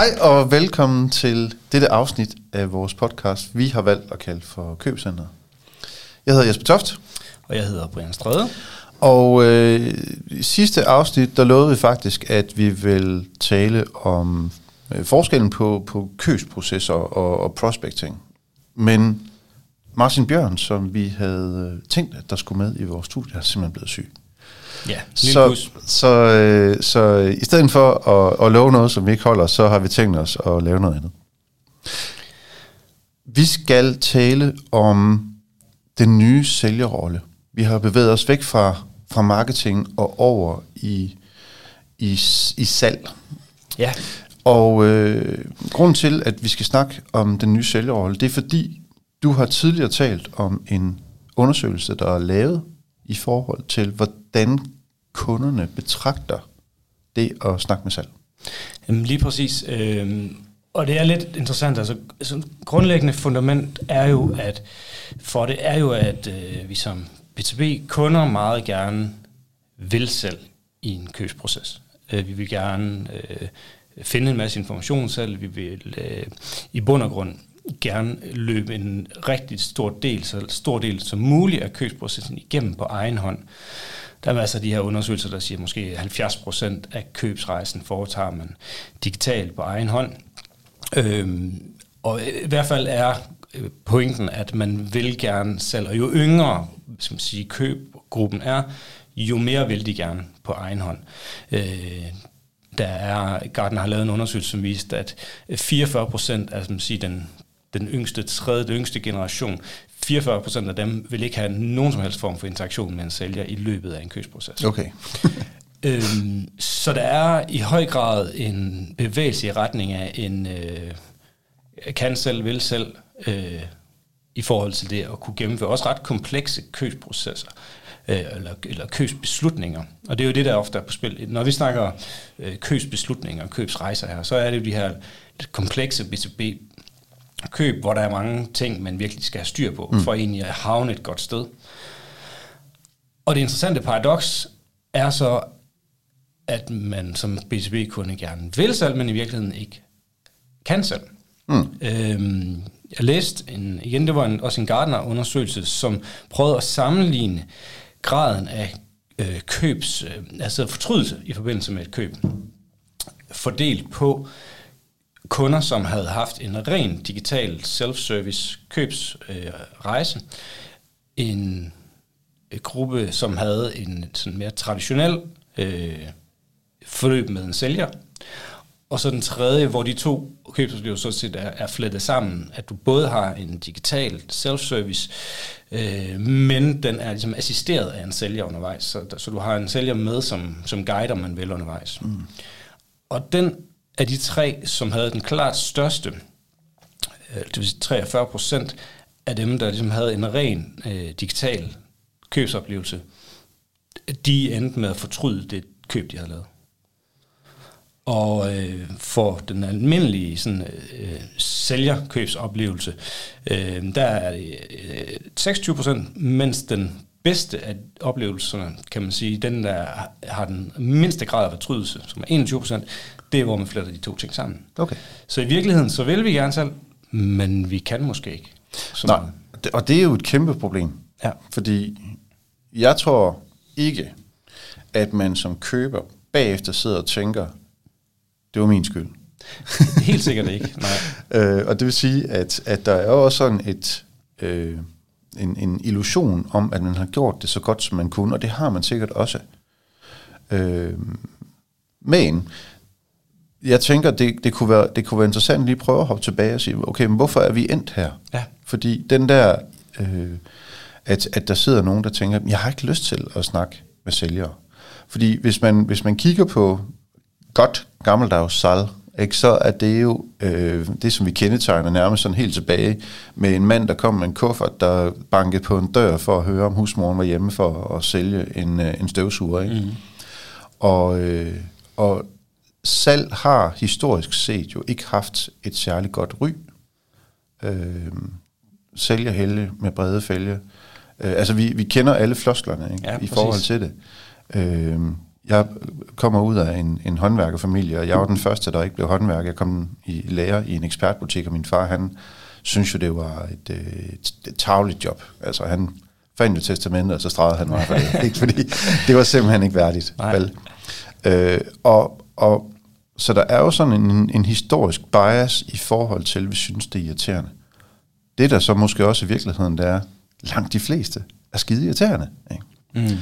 Hej og velkommen til dette afsnit af vores podcast, vi har valgt at kalde for Købcenter. Jeg hedder Jesper Toft. Og jeg hedder Brian Strøde. Og øh, i sidste afsnit, der lovede vi faktisk, at vi vil tale om øh, forskellen på, på købsprocesser og, og prospecting. Men Martin Bjørn, som vi havde øh, tænkt, at der skulle med i vores studie, er simpelthen blevet syg. Ja, så, så, øh, så øh, i stedet for at, at love noget, som vi ikke holder, så har vi tænkt os at lave noget andet. Vi skal tale om den nye sælgerrolle. Vi har bevæget os væk fra, fra marketing og over i, i, i salg. Ja. Og øh, grunden til, at vi skal snakke om den nye sælgerrolle, det er fordi, du har tidligere talt om en undersøgelse, der er lavet i forhold til, hvordan kunderne betragter det at snakke med salg. Jamen lige præcis. Øh, og det er lidt interessant. Altså, altså, grundlæggende fundament er jo, at for det er jo, at øh, vi som B2B-kunder meget gerne vil selv i en købsproces. Øh, vi vil gerne øh, finde en masse information selv. Vi vil øh, i bund og grund gerne løbe en rigtig stor del, så stor del som muligt af købsprocessen igennem på egen hånd. Der er altså de her undersøgelser, der siger, at måske 70 procent af købsrejsen foretager man digitalt på egen hånd. Øhm, og i hvert fald er øh, pointen, at man vil gerne selv, og jo yngre som sige, købgruppen er, jo mere vil de gerne på egen hånd. Øh, der er, Gartner har lavet en undersøgelse, som viste, at 44 procent af som sige, den, den yngste, tredje, den yngste generation, 44 procent af dem vil ikke have nogen som helst form for interaktion med en sælger i løbet af en købsproces. Okay. øhm, så der er i høj grad en bevægelse i retning af en øh, kan selv, vil selv, øh, i forhold til det at kunne gennemføre også ret komplekse købsprocesser øh, eller, eller købsbeslutninger. Og det er jo det, der ofte er på spil. Når vi snakker øh, købsbeslutninger og købsrejser her, så er det jo de her komplekse B2B køb, hvor der er mange ting, man virkelig skal have styr på, mm. for egentlig at havne et godt sted. Og det interessante paradoks er så, at man som B2B-kunde gerne vil selv, men i virkeligheden ikke kan selv. Mm. Øhm, jeg læste, en, igen det var en, også en Gardner-undersøgelse, som prøvede at sammenligne graden af øh, købs, øh, altså fortrydelse i forbindelse med et køb, fordelt på kunder, som havde haft en ren digital self-service købsrejse, øh, en gruppe, som havde en sådan mere traditionel øh, forløb med en sælger, og så den tredje, hvor de to købsoplevelser så set er, er flettet sammen, at du både har en digital self-service, øh, men den er ligesom assisteret af en sælger undervejs, så, så du har en sælger med som, som guider, man vil undervejs. Mm. Og den af de tre, som havde den klart største, øh, det vil sige 43 procent af dem, der ligesom havde en ren øh, digital købsoplevelse, de endte med at fortryde det køb, de havde lavet. Og øh, for den almindelige sådan, øh, sælgerkøbsoplevelse, øh, der er det øh, 26 procent, mens den bedste af oplevelserne, kan man sige, den der har den mindste grad af fortrydelse, som er 21 procent, det er, hvor man fletter de to ting sammen. Okay. Så i virkeligheden, så vil vi gerne selv, men vi kan måske ikke. Nej, og det er jo et kæmpe problem. Ja. Fordi jeg tror ikke, at man som køber bagefter sidder og tænker, det var min skyld. Helt sikkert ikke, nej. øh, og det vil sige, at, at der er også sådan et, øh, en, en illusion om, at man har gjort det så godt, som man kunne, og det har man sikkert også. Øh, men jeg tænker, det, det, kunne være, det kunne være interessant lige at prøve at hoppe tilbage og sige, okay, men hvorfor er vi endt her? Ja. Fordi den der, øh, at, at der sidder nogen, der tænker, jeg har ikke lyst til at snakke med sælgere. Fordi hvis man, hvis man kigger på godt gammeldags salg, ikke, så er det jo øh, det, som vi kendetegner nærmest sådan helt tilbage med en mand, der kom med en kuffert, der bankede på en dør for at høre, om husmoren var hjemme for at sælge en, øh, en støvsuger. Ikke? Mm. Og, øh, og salg har historisk set jo ikke haft et særligt godt ry. Øh, sælger helge med brede fælge. Øh, altså vi, vi kender alle flosklerne ikke? Ja, i forhold til det. Øh, jeg kommer ud af en, en håndværkerfamilie, og jeg var den første, der ikke blev håndværker. Jeg kom i lærer i en ekspertbutik, og min far, han synes jo, det var et, øh, et, et tavligt job. Altså, han fandt jo testamentet, og så stregede han mig for det. ikke? Fordi det var simpelthen ikke værdigt. Nej. Vel? Øh, og, og, så der er jo sådan en, en historisk bias i forhold til, at vi synes, det er irriterende. Det der så måske også i virkeligheden, det er, langt de fleste er skide irriterende. Ikke? Mm.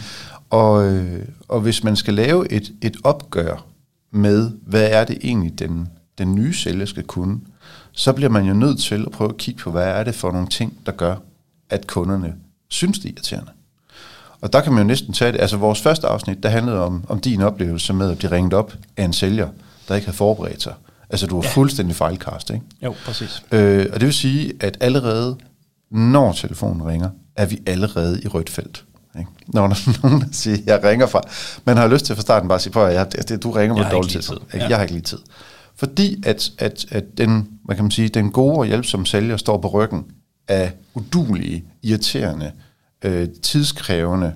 Og, øh, og hvis man skal lave et, et opgør med, hvad er det egentlig, den, den nye sælger skal kunne, så bliver man jo nødt til at prøve at kigge på, hvad er det for nogle ting, der gør, at kunderne synes, det er irriterende. Og der kan man jo næsten tage det. Altså vores første afsnit, der handlede om, om din oplevelse med at blive ringet op af en sælger, der ikke havde forberedt sig. Altså du var ja. fuldstændig fejlkast, ikke? Jo, præcis. Øh, og det vil sige, at allerede når telefonen ringer, er vi allerede i rødt felt. Ikke? Når der er nogen, der siger, jeg ringer fra... Man har lyst til fra starten bare at sige, prøv at jeg, du ringer på et har dårligt tidspunkt. tid. Ja. Jeg har ikke lige tid. Fordi at, at, at den, hvad kan man sige, den gode og hjælpsomme sælger står på ryggen af udulige, irriterende, øh, tidskrævende,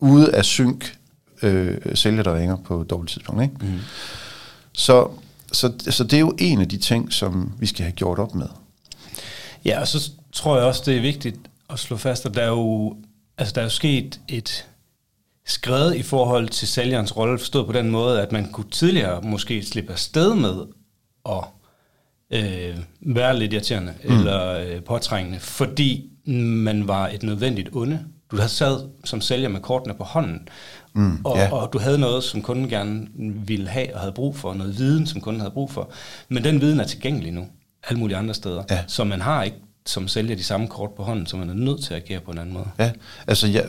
ude af synk øh, sælger, der ringer på et dårligt tidspunkt. Ikke? Mm. Så, så, så det er jo en af de ting, som vi skal have gjort op med. Ja, og så tror jeg også, det er vigtigt at slå fast, at der er jo, altså, der er jo sket et skred i forhold til sælgerens rolle, forstået på den måde, at man kunne tidligere måske slippe afsted med at øh, være lidt irriterende mm. eller øh, påtrængende, fordi man var et nødvendigt onde. Du havde sad som sælger med kortene på hånden, mm, og, ja. og du havde noget, som kunden gerne ville have og havde brug for, noget viden, som kunden havde brug for. Men den viden er tilgængelig nu, alle mulige andre steder. Ja. Så man har ikke som sælger de samme kort på hånden, så man er nødt til at agere på en anden måde. Ja, altså jeg,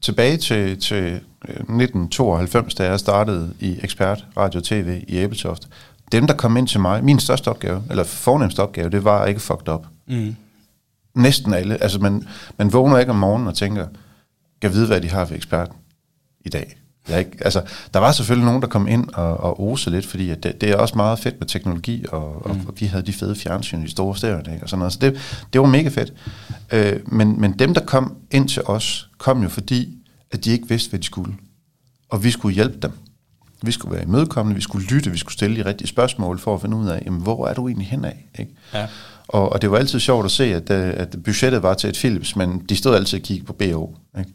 tilbage til, til øh, 1992, da jeg startede i Ekspert Radio TV i Æbeltoft, dem der kom ind til mig, min største opgave, eller fornemmeste opgave, det var ikke fucked up. Mm. Næsten alle. Altså man, man vågner ikke om morgenen og tænker, kan vide, hvad de har ved ekspert i dag. Jeg ikke, altså, der var selvfølgelig nogen, der kom ind og, og ose lidt, fordi at det, det er også meget fedt med teknologi, og, og, og vi havde de fede fjernsyn, de store stævne, ikke, og sådan noget. Så det, det var mega fedt. Øh, men, men dem, der kom ind til os, kom jo fordi, at de ikke vidste, hvad de skulle. Og vi skulle hjælpe dem. Vi skulle være imødekommende, vi skulle lytte, vi skulle stille de rigtige spørgsmål for at finde ud af, jamen, hvor er du egentlig henad? Ikke? Ja. Og, og det var altid sjovt at se, at, øh, at budgettet var til et Philips, men de stod altid og kiggede på BO. Ikke?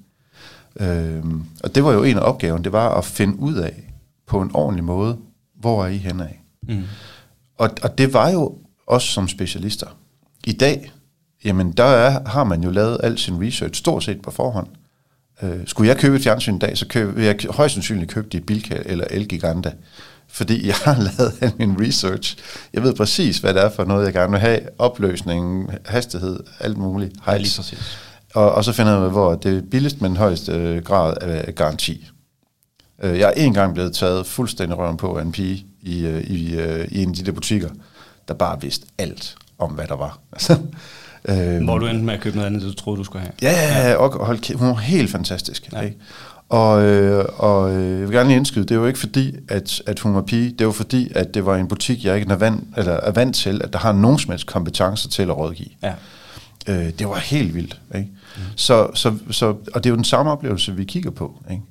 Øhm, og det var jo en af opgaven, det var at finde ud af på en ordentlig måde, hvor er I henad? Mm. Og, og det var jo os som specialister. I dag, jamen der er, har man jo lavet al sin research stort set på forhånd. Øh, skulle jeg købe et fjernsyn i dag, så køb, vil jeg højst sandsynligt købe det i Bilka eller Elgigante. Fordi jeg har lavet al min research. Jeg ved præcis, hvad det er for noget, jeg gerne vil have. Opløsning, hastighed, alt muligt. Ja, lige præcis. Og, og så finder jeg ud af, hvor det er billigst med den højeste øh, grad af garanti. Øh, jeg er en gang blevet taget fuldstændig røven på af en pige i, øh, i, øh, i en af de der butikker, der bare vidste alt om, hvad der var. Altså, øh, Hvor du endte med at købe noget andet, du troede, du skulle have. Ja, ja, ja. Og, hold, hun var helt fantastisk. Ja. Ikke? Og, øh, og øh, jeg vil gerne lige indskyde, det er jo ikke fordi, at, at hun var pige, det var fordi, at det var en butik, jeg ikke er vant, eller er vant til, at der har nogen som helst kompetencer til at rådgive. Ja. Øh, det var helt vildt. Ikke? Mm. Så, så, så, og det er jo den samme oplevelse, vi kigger på. Ikke?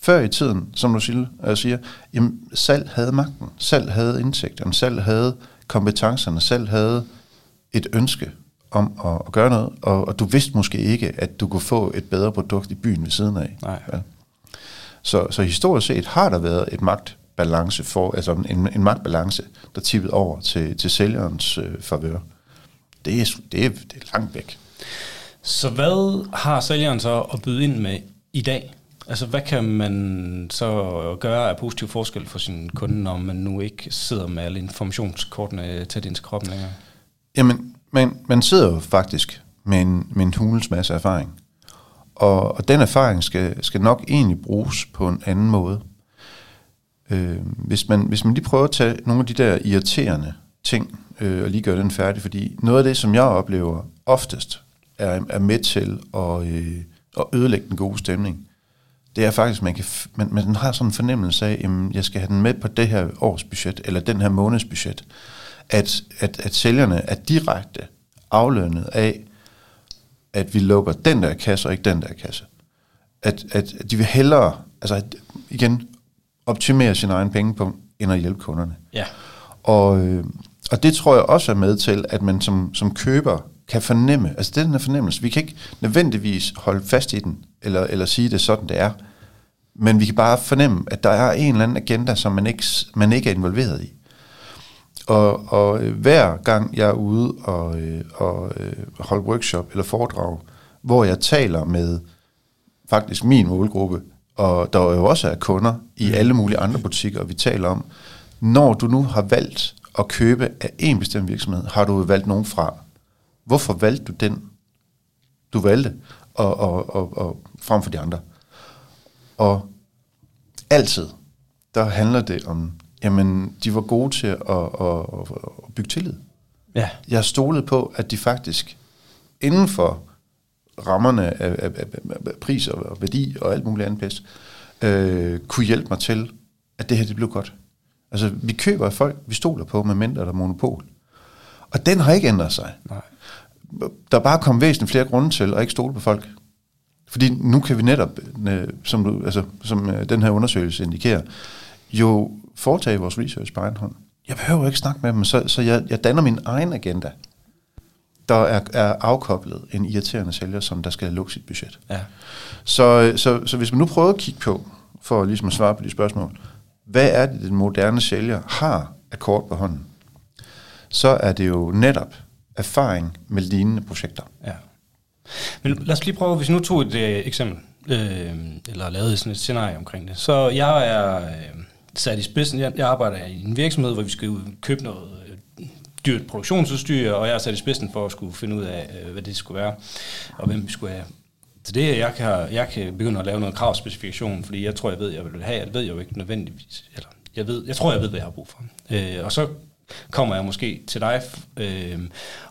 Før i tiden, som du siger, øh, siger jamen, salg havde magten, salg havde indtægterne, salg havde kompetencerne, salg havde et ønske om at, at gøre noget, og, og du vidste måske ikke, at du kunne få et bedre produkt i byen ved siden af. Nej. Ja. Så, så historisk set har der været et magtbalance for, altså en, en magtbalance, der tippede over til, til sælgerens øh, favør. Det er, det, er, det er langt væk. Så hvad har sælgeren så at byde ind med i dag? Altså, hvad kan man så gøre af positiv forskel for sin kunde, når man nu ikke sidder med alle informationskortene tæt ind til kroppen længere? Jamen, man, man sidder jo faktisk med en, med en hulens masse erfaring. Og, og den erfaring skal, skal nok egentlig bruges på en anden måde. Øh, hvis, man, hvis man lige prøver at tage nogle af de der irriterende ting, øh, og lige gøre den færdig, fordi noget af det, som jeg oplever oftest, er, er med til at, øh, at ødelægge den gode stemning, det er faktisk, man, kan, man, man har sådan en fornemmelse af, at jeg skal have den med på det her års budget, eller den her måneds budget. At, at, at sælgerne er direkte aflønnet af, at vi lukker den der kasse, og ikke den der kasse. At, at, at de vil hellere, altså at, igen, optimere sin egen pengepunkt, end at hjælpe kunderne. Ja. Og, øh, og det tror jeg også er med til, at man som, som køber kan fornemme, altså det er den her fornemmelse, vi kan ikke nødvendigvis holde fast i den, eller, eller sige det sådan, det er, men vi kan bare fornemme, at der er en eller anden agenda, som man ikke, man ikke er involveret i. Og, og øh, hver gang jeg er ude og, øh, og øh, holde workshop eller foredrag, hvor jeg taler med faktisk min målgruppe, og der jo også er kunder i alle mulige andre butikker, vi taler om, når du nu har valgt at købe af en bestemt virksomhed, har du valgt nogen fra. Hvorfor valgte du den, du valgte, og, og, og, og frem for de andre? Og altid, der handler det om, jamen, de var gode til at, at, at, at bygge tillid. Ja. Jeg stolet på, at de faktisk inden for rammerne af, af, af, af pris og værdi og alt muligt andet pæst, øh, kunne hjælpe mig til, at det her det blev godt. Altså, vi køber af folk, vi stoler på, med mindre der er monopol. Og den har ikke ændret sig. Nej. Der er bare kommet væsentligt flere grunde til at ikke stole på folk. Fordi nu kan vi netop, øh, som, du, altså, som øh, den her undersøgelse indikerer, jo foretage vores research på egen hånd. Jeg behøver ikke snakke med dem, så, så jeg, jeg danner min egen agenda, der er, er afkoblet en irriterende sælger, som der skal lukke sit budget. Ja. Så, så, så hvis man nu prøver at kigge på, for ligesom at svare på de spørgsmål, hvad er det, den moderne sælger har af kort på hånden, så er det jo netop erfaring med lignende projekter. Ja. Men lad os lige prøve, hvis nu tog et øh, eksempel, øh, eller lavede sådan et scenarie omkring det. Så jeg er øh, sat i spidsen, jeg, jeg arbejder i en virksomhed, hvor vi skal ud købe noget øh, dyrt produktionsudstyr, og jeg er sat i spidsen for at skulle finde ud af, øh, hvad det skulle være, og hvem vi skulle have. Så det, jeg kan, jeg kan begynde at lave noget kravspecifikation, fordi jeg tror, jeg ved, jeg vil have, jeg ved jo ikke nødvendigvis, eller jeg, ved, jeg tror, jeg ved, hvad jeg har brug for. Øh, og så kommer jeg måske til dig. Øh,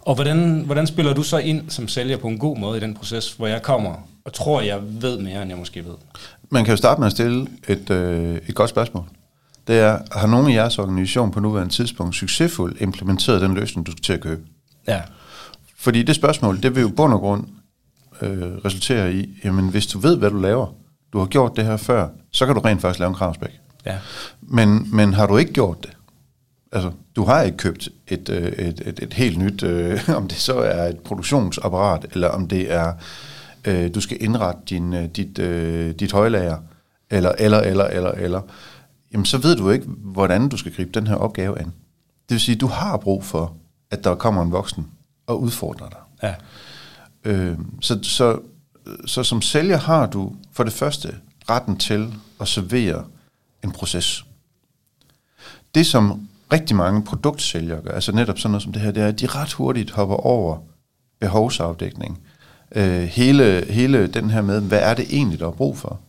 og hvordan, hvordan spiller du så ind som sælger på en god måde i den proces, hvor jeg kommer og tror, jeg ved mere, end jeg måske ved? Man kan jo starte med at stille et, øh, et godt spørgsmål. Det er, har nogen i jeres organisation på nuværende tidspunkt succesfuldt implementeret den løsning, du skal til at købe? Ja. Fordi det spørgsmål, det vil jo bund og grund øh, resultere i, jamen hvis du ved, hvad du laver, du har gjort det her før, så kan du rent faktisk lave en kravspæk. Ja. Men, men har du ikke gjort det, altså du har ikke købt et, øh, et, et, et helt nyt, øh, om det så er et produktionsapparat, eller om det er, øh, du skal indrette din, øh, dit, øh, dit højlager, eller, eller, eller, eller, eller, jamen så ved du ikke, hvordan du skal gribe den her opgave an. Det vil sige, du har brug for, at der kommer en voksen og udfordrer dig. Ja. Øh, så, så, så som sælger har du for det første retten til at servere en proces. Det som rigtig mange produktsælgere gør, altså netop sådan noget som det her, det er, at de ret hurtigt hopper over behovsafdækning. Øh, hele, hele den her med, hvad er det egentlig, der er brug for?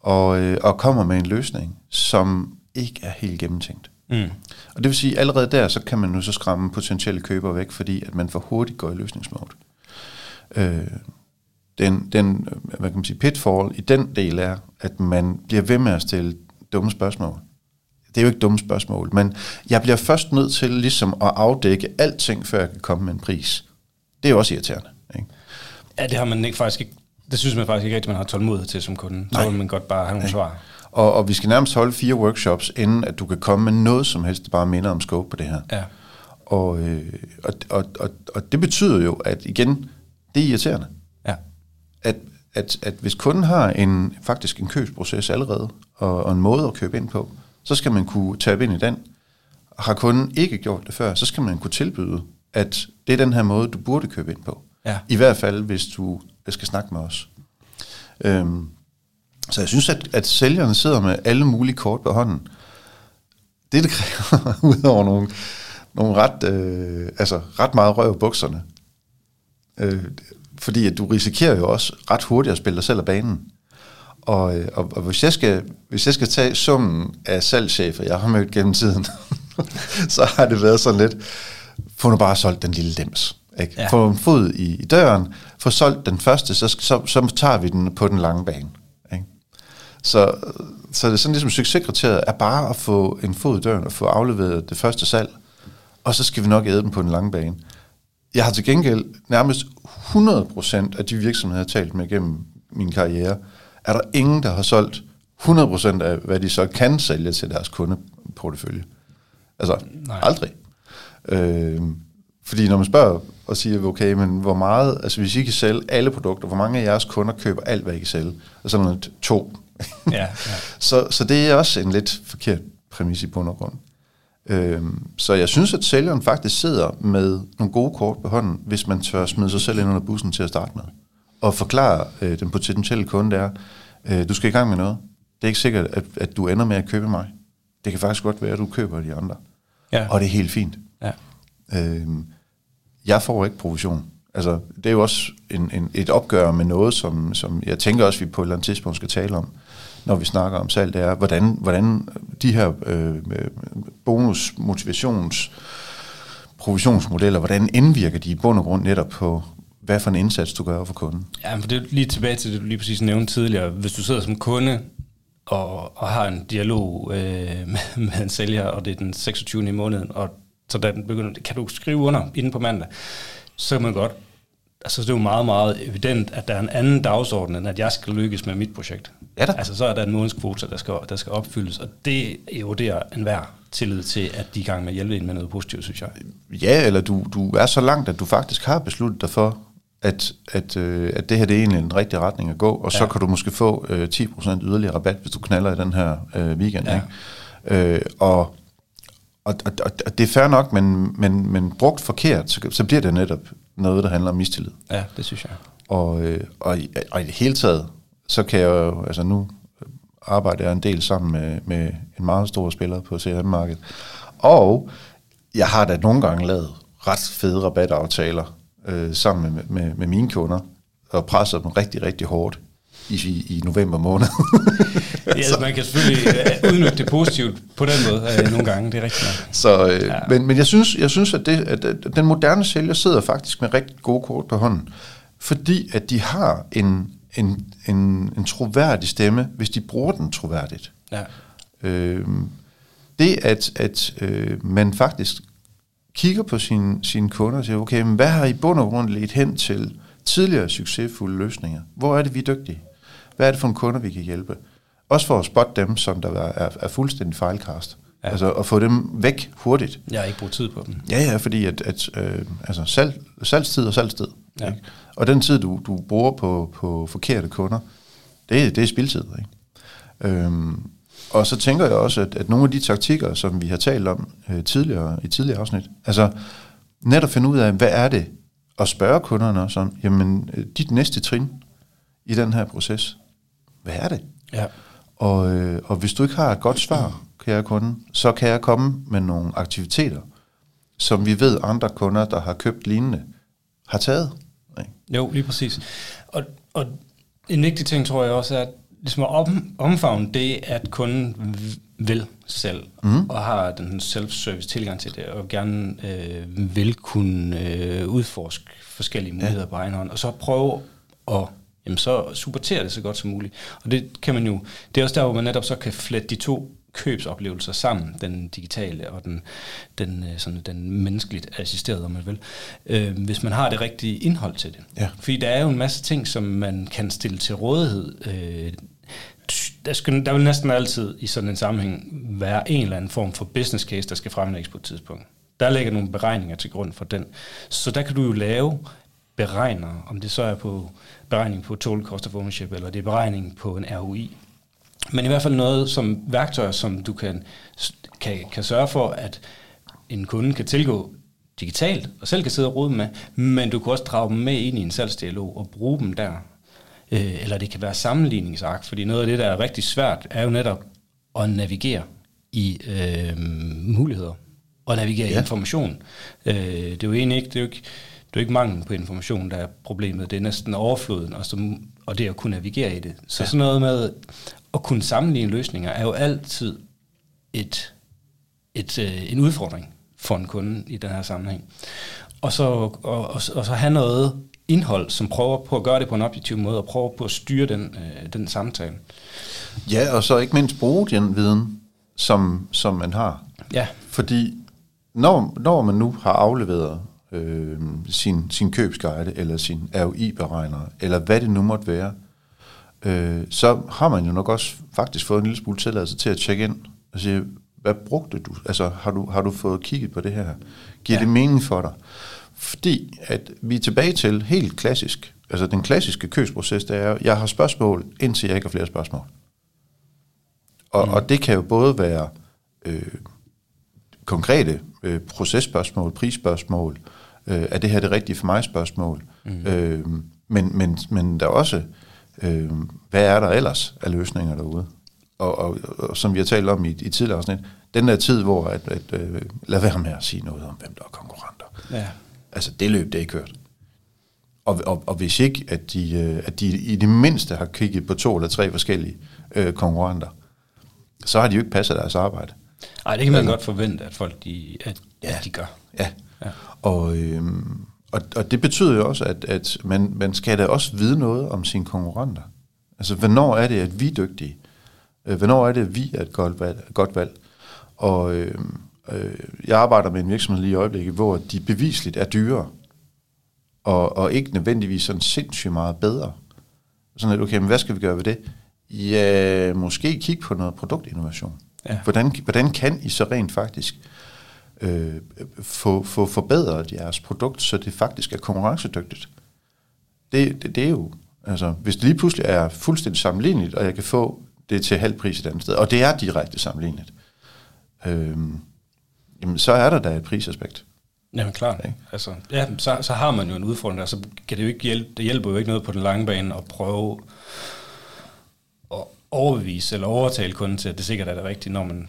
Og, øh, og kommer med en løsning, som ikke er helt gennemtænkt. Mm. Og det vil sige, at allerede der, så kan man nu så skræmme potentielle købere væk, fordi at man for hurtigt går i løsningsmode. Øh, den, den, hvad kan man sige, pitfall i den del er, at man bliver ved med at stille dumme spørgsmål. Det er jo ikke dumme spørgsmål, men jeg bliver først nødt til ligesom at afdække alting, før jeg kan komme med en pris. Det er jo også irriterende. Ikke? Ja, det har man ikke faktisk ikke, det synes man faktisk ikke rigtig, man har tålmodighed til som kunde. Så Nej. vil man godt bare have nogle svar. Og, og vi skal nærmest holde fire workshops, inden at du kan komme med noget som helst, der bare minder om scope på det her. Ja. Og, øh, og, og, og, og det betyder jo, at igen, det er irriterende. Ja. At, at, at hvis kunden har en faktisk en købsproces allerede, og, og en måde at købe ind på, så skal man kunne tabe ind i den. Har kunden ikke gjort det før, så skal man kunne tilbyde, at det er den her måde, du burde købe ind på. Ja. I hvert fald, hvis du skal snakke med os. Øhm, så jeg synes, at, at sælgerne sidder med alle mulige kort på hånden. Det, det kræver, udover nogle, nogle ret, øh, altså ret meget røv i bukserne, øh, fordi at du risikerer jo også ret hurtigt at spille dig selv af banen. Og, øh, og, og hvis, jeg skal, hvis jeg skal tage summen af salgschefer, jeg har mødt gennem tiden, så har det været sådan lidt, få nu bare solgt den lille lems. Ikke? Ja. Ja. Få en fod i, i døren, få solgt den første, så, så, så tager vi den på den lange bane. Ikke? Så, så det er sådan ligesom succeskriteriet er bare at få en fod i døren og få afleveret det første salg, og så skal vi nok æde den på den lange bane. Jeg har til gengæld nærmest 100% af de virksomheder, jeg har talt med gennem min karriere, er der ingen, der har solgt 100% af, hvad de så kan sælge til deres kundeportefølje. Altså, Nej. Aldrig. Øh, fordi når man spørger og siger, okay, men hvor meget, altså hvis I kan sælge alle produkter, hvor mange af jeres kunder køber alt, hvad I kan sælge? Og sådan noget to. Ja, ja. så, så det er også en lidt forkert præmis i bund og grund. Øhm, så jeg synes, at sælgeren faktisk sidder med nogle gode kort på hånden, hvis man tør smide sig selv ind under bussen til at starte med. Og forklare øh, den potentielle kunde, der, øh, du skal i gang med noget. Det er ikke sikkert, at, at du ender med at købe mig. Det kan faktisk godt være, at du køber de andre. Ja. Og det er helt fint. ja. Øhm, jeg får ikke provision. Altså, det er jo også en, en, et opgør med noget, som, som jeg tænker også, vi på et eller andet tidspunkt skal tale om, når vi snakker om salg, det er, hvordan, hvordan de her øh, bonus, motivations, provisionsmodeller, hvordan indvirker de i bund og grund netop på, hvad for en indsats du gør for kunden. Ja, for det er lige tilbage til det, du lige præcis nævnte tidligere. Hvis du sidder som kunde og, og har en dialog øh, med, med en sælger, og det er den 26. i måneden, og så da den begynder, kan du skrive under inden på mandag, så kan man godt, altså det er jo meget, meget evident, at der er en anden dagsorden, end at jeg skal lykkes med mit projekt. Ja da. Altså så er der en månedskvote, der skal, der skal opfyldes, og det eroderer enhver tillid til, at de er i gang med at hjælpe en med noget positivt, synes jeg. Ja, eller du, du er så langt, at du faktisk har besluttet dig for, at, at, øh, at det her det er egentlig en rigtig retning at gå, og så Ja. kan du måske få øh, 10% yderligere rabat, hvis du knaller i den her øh, weekend. Ja. Ikke? Øh, og, og, og, og og det er fair nok, men, men, men brugt forkert, så, så bliver det netop noget, der handler om mistillid. Ja, det synes jeg. Og, øh, og, i, og i det hele taget, så kan jeg jo, altså nu arbejder jeg en del sammen med, med en meget stor spiller på CRM-markedet. Og jeg har da nogle gange lavet ret fede rabataftaler øh, sammen med, med, med mine kunder, og presser dem rigtig, rigtig hårdt i, i, november måned. Ja, altså, man kan selvfølgelig øh, udnytte det positivt på den måde øh, nogle gange, det er rigtigt. Så, øh, ja. men, men jeg synes, jeg synes at, det, at, at den moderne sælger sidder faktisk med rigtig gode kort på hånden, fordi at de har en, en, en, en troværdig stemme, hvis de bruger den troværdigt. Ja. Øh, det, at, at øh, man faktisk kigger på sine, sine kunder og siger, okay, men hvad har I bund og grund ledt hen til tidligere succesfulde løsninger? Hvor er det, vi er dygtige? Hvad er det for en kunder, vi kan hjælpe? Også for at spotte dem, som der er, er fuldstændig fejlkast. Ja. Altså at få dem væk hurtigt. Jeg har ikke brugt tid på dem. Ja, ja, fordi at, at øh, altså salg, salgstid og salgstid. Ja. Ikke? Og den tid, du, du bruger på, på forkerte kunder, det, det er spildtid. Ikke? Øhm, og så tænker jeg også, at, at nogle af de taktikker, som vi har talt om øh, tidligere i tidligere afsnit, altså netop finde ud af, hvad er det, og spørge kunderne også om, jamen, øh, dit næste trin i den her proces, hvad er det? Ja. Og, øh, og hvis du ikke har et godt svar, kære kunde, så kan jeg komme med nogle aktiviteter, som vi ved andre kunder, der har købt lignende, har taget. Ikke? Jo, lige præcis. Og, og en vigtig ting, tror jeg også, er at ligesom at om, omfavne det, at kunden vil selv, mm. og har den self-service tilgang til det, og gerne øh, vil kunne øh, udforske forskellige muligheder ja. på egen hånd, og så prøve at jamen så supportere det så godt som muligt. Og det kan man jo, det er også der, hvor man netop så kan flette de to købsoplevelser sammen, den digitale og den, den, øh, sådan, den menneskeligt assisterede, om man vil, øh, hvis man har det rigtige indhold til det. Ja. Fordi der er jo en masse ting, som man kan stille til rådighed. Øh, der, skal, der vil næsten altid i sådan en sammenhæng være en eller anden form for business case, der skal fremlægges på et tidspunkt. Der ligger nogle beregninger til grund for den. Så der kan du jo lave beregner, om det så er på beregning på total cost of ownership, eller det er beregning på en ROI. Men i hvert fald noget som værktøjer, som du kan, kan, kan sørge for, at en kunde kan tilgå digitalt, og selv kan sidde og rode med, men du kan også drage dem med ind i en salgsdialog og bruge dem der. Øh, eller det kan være sammenligningsark, fordi noget af det, der er rigtig svært, er jo netop at navigere i øh, muligheder, og navigere ja. i information. Øh, det er jo egentlig ikke, det er jo ikke, det er jo ikke mangel på information, der er problemet, det er næsten overfloden, og, som, og det at kunne navigere i det. Så ja. sådan noget med at kunne sammenligne løsninger, er jo altid et, et, øh, en udfordring for en kunde i den her sammenhæng. Og så, og, og, og så have noget indhold, som prøver på at gøre det på en objektiv måde, og prøver på at styre den, øh, den samtale. Ja, og så ikke mindst bruge den viden, som, som man har. Ja, Fordi når, når man nu har afleveret øh, sin, sin købsguide, eller sin ROI-beregner, eller hvad det nu måtte være, øh, så har man jo nok også faktisk fået en lille smule tilladelse til at tjekke ind og sige, hvad brugte du? Altså, har du, har du fået kigget på det her? Giver ja. det mening for dig? Fordi at vi er tilbage til helt klassisk, altså den klassiske købsproces, det er, jeg har spørgsmål, indtil jeg ikke har flere spørgsmål. Og, mm. og det kan jo både være øh, konkrete øh, processpørgsmål, prisspørgsmål, øh, er det her det rigtige for mig spørgsmål, mm. øh, men, men, men der er også, øh, hvad er der ellers af løsninger derude? Og, og, og som vi har talt om i, i tidligere afsnit, den der tid, hvor at, at, øh, lad være med at sige noget om, hvem der er konkurrenter. Ja. Altså det løb, det er kørt. Og, og, og hvis ikke, at de, øh, at de i det mindste har kigget på to eller tre forskellige øh, konkurrenter, så har de jo ikke passet deres arbejde. Nej, det kan man altså, godt forvente, at folk de, at, ja, at de gør. Ja, ja. Og, øhm, og, og det betyder jo også, at, at man, man skal da også vide noget om sine konkurrenter. Altså, hvornår er det, at vi er dygtige? Øh, hvornår er det, at vi er et godt valg? Godt valg? Og øh, øh, jeg arbejder med en virksomhed lige i øjeblikket, hvor de bevisligt er dyrere, og, og ikke nødvendigvis sådan sindssygt meget bedre. Sådan at, okay, men hvad skal vi gøre ved det? Ja, måske kigge på noget produktinnovation. Ja. Hvordan, hvordan kan I så rent faktisk øh, få, få forbedret jeres produkt, så det faktisk er konkurrencedygtigt? Det, det, det er jo, altså, hvis det lige pludselig er fuldstændig sammenligneligt, og jeg kan få det til halv pris et andet sted, og det er direkte sammenlignet, øh, jamen, så er der da et prisaspekt. Jamen klart. Ikke? Altså, ja, så, så har man jo en udfordring der, så kan det jo ikke hjælpe, det hjælper jo ikke noget på den lange bane at prøve overbevise eller overtale kunden til, at det sikkert er det rigtige, når man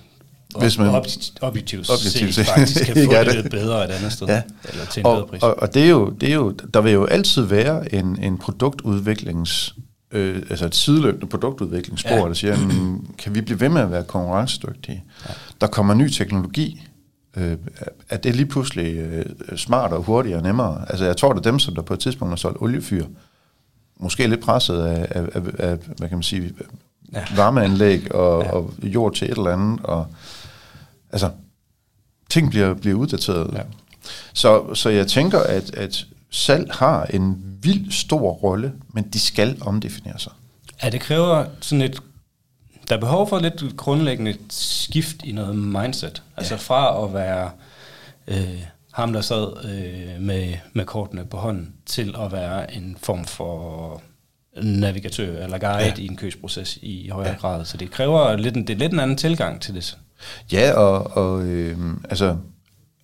hvis man objektivt, objektivt set faktisk kan få det lidt bedre et andet sted, ja. eller til en og, bedre pris. Og, og det, er jo, det er jo, der vil jo altid være en, en produktudviklings, øh, altså et sideløbende produktudviklingsspor, ja. der siger, kan vi blive ved med at være konkurrencedygtige? Ja. Der kommer ny teknologi, øh, er det lige pludselig øh, smartere, hurtigere og nemmere? Altså jeg tror, det er dem, som der på et tidspunkt har solgt oliefyr, måske lidt presset af, af, af, af hvad kan man sige, ja. varmeanlæg og, ja. og jord til et eller andet. Og, altså, ting bliver, bliver uddateret. Ja. Så, så jeg tænker, at, at salg har en vild stor rolle, men de skal omdefinere sig. Ja, det kræver sådan et der er behov for lidt grundlæggende skift i noget mindset. Altså fra at være øh, ham, der sad øh, med, med kortene på hånden, til at være en form for navigatør eller guide ja. i en købsproces i højere ja. grad. Så det kræver lidt en, det er lidt en anden tilgang til det. Ja, og, og øh, altså,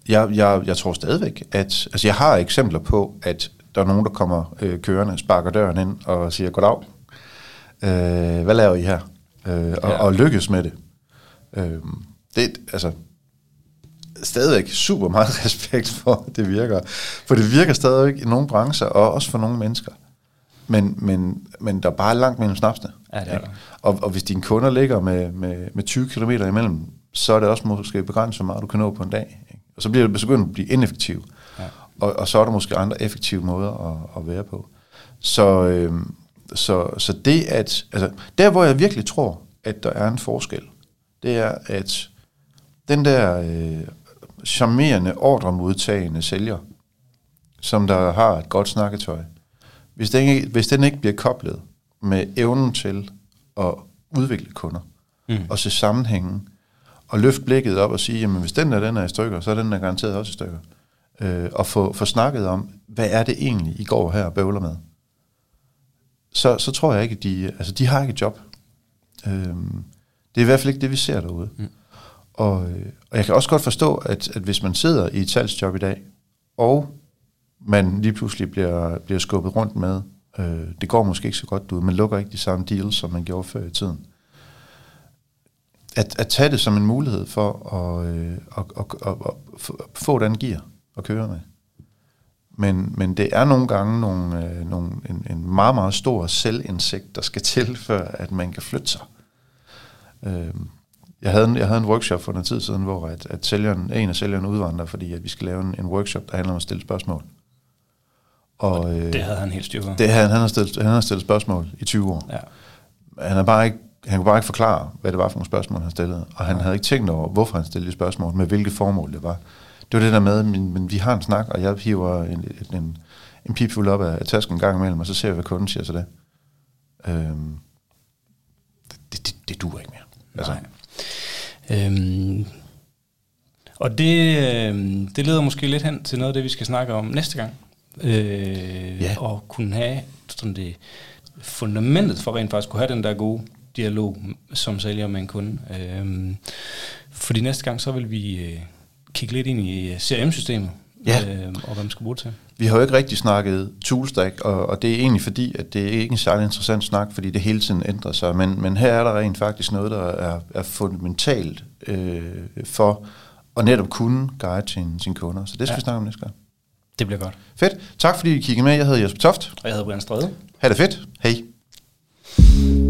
jeg, jeg, jeg tror stadigvæk, at altså, jeg har eksempler på, at der er nogen, der kommer øh, kørende, sparker døren ind og siger, goddag, øh, hvad laver I her? Øh, og, ja. og lykkes med det. Øh, det, altså, stadigvæk super meget respekt for, at det virker. For det virker stadigvæk i nogle brancher, og også for nogle mennesker men, men, men der er bare langt mellem snapsene. Ja, det er der. Og, og hvis dine kunder ligger med, med, med 20 km imellem, så er det også måske begrænset, hvor meget du kan nå på en dag. Ikke? Og så bliver det begyndt at blive ineffektivt. Ja. Og, og så er der måske andre effektive måder at, at være på. Så, øh, så, så det at, altså, der hvor jeg virkelig tror, at der er en forskel, det er, at den der øh, charmerende, ordremodtagende sælger, som der har et godt snakketøj, hvis den, ikke, hvis den ikke bliver koblet med evnen til at udvikle kunder, mm. og se sammenhængen, og løfte blikket op og sige, jamen hvis den der den er i stykker, så er den der garanteret også i stykker. Øh, og få, få snakket om, hvad er det egentlig, I går her og bøvler med? Så, så tror jeg ikke, at de, altså de har ikke et job. Øh, det er i hvert fald ikke det, vi ser derude. Mm. Og, og jeg kan også godt forstå, at, at hvis man sidder i et salgsjob i dag, og man lige pludselig bliver, bliver skubbet rundt med. Øh, det går måske ikke så godt ud. Man lukker ikke de samme deals, som man gjorde før i tiden. At, at tage det som en mulighed for at, øh, at, at, at, at få den gear at køre med. Men, men det er nogle gange nogle, øh, nogle, en, en meget, meget stor selvindsigt, der skal til, før at man kan flytte sig. Øh, jeg havde, en, jeg havde en workshop for en tid siden, hvor at, at sælgeren, en af sælgerne udvandrer, fordi at vi skal lave en, en workshop, der handler om at stille spørgsmål. Og, øh, det havde han helt styr på. Det havde, han, har stillet, han har stillet spørgsmål i 20 år. Ja. Han, har bare ikke, han kunne bare ikke forklare, hvad det var for nogle spørgsmål, han stillede. Og han ja. havde ikke tænkt over, hvorfor han stillede de spørgsmål, med hvilke formål det var. Det var det der med, men, men vi har en snak, og jeg hiver en, en, en pipfuld op af, af tasken en gang imellem, og så ser vi, hvad kunden siger til det. Øhm, det duer ikke mere. Altså. Nej. Øhm, og det, øh, det leder måske lidt hen til noget af det, vi skal snakke om næste gang. Øh, ja. Og kunne have sådan det fundamentet for rent faktisk kunne have den der gode dialog som sælger med en kunde. Øh, fordi næste gang, så vil vi øh, kigge lidt ind i CRM-systemet, ja. øh, og hvad man skal bruge til. Vi har jo ikke rigtig snakket toolstack, og, og det er egentlig fordi, at det er ikke en særlig interessant snak, fordi det hele tiden ændrer sig, men, men her er der rent faktisk noget, der er, er fundamentalt øh, for at netop kunne guide sin, sine kunder. Så det skal ja. vi snakke om næste gang. Det bliver godt. Fedt. Tak fordi I kiggede med. Jeg hedder Jesper Toft. Og jeg hedder Brian Strøde. Ha' det fedt. Hej.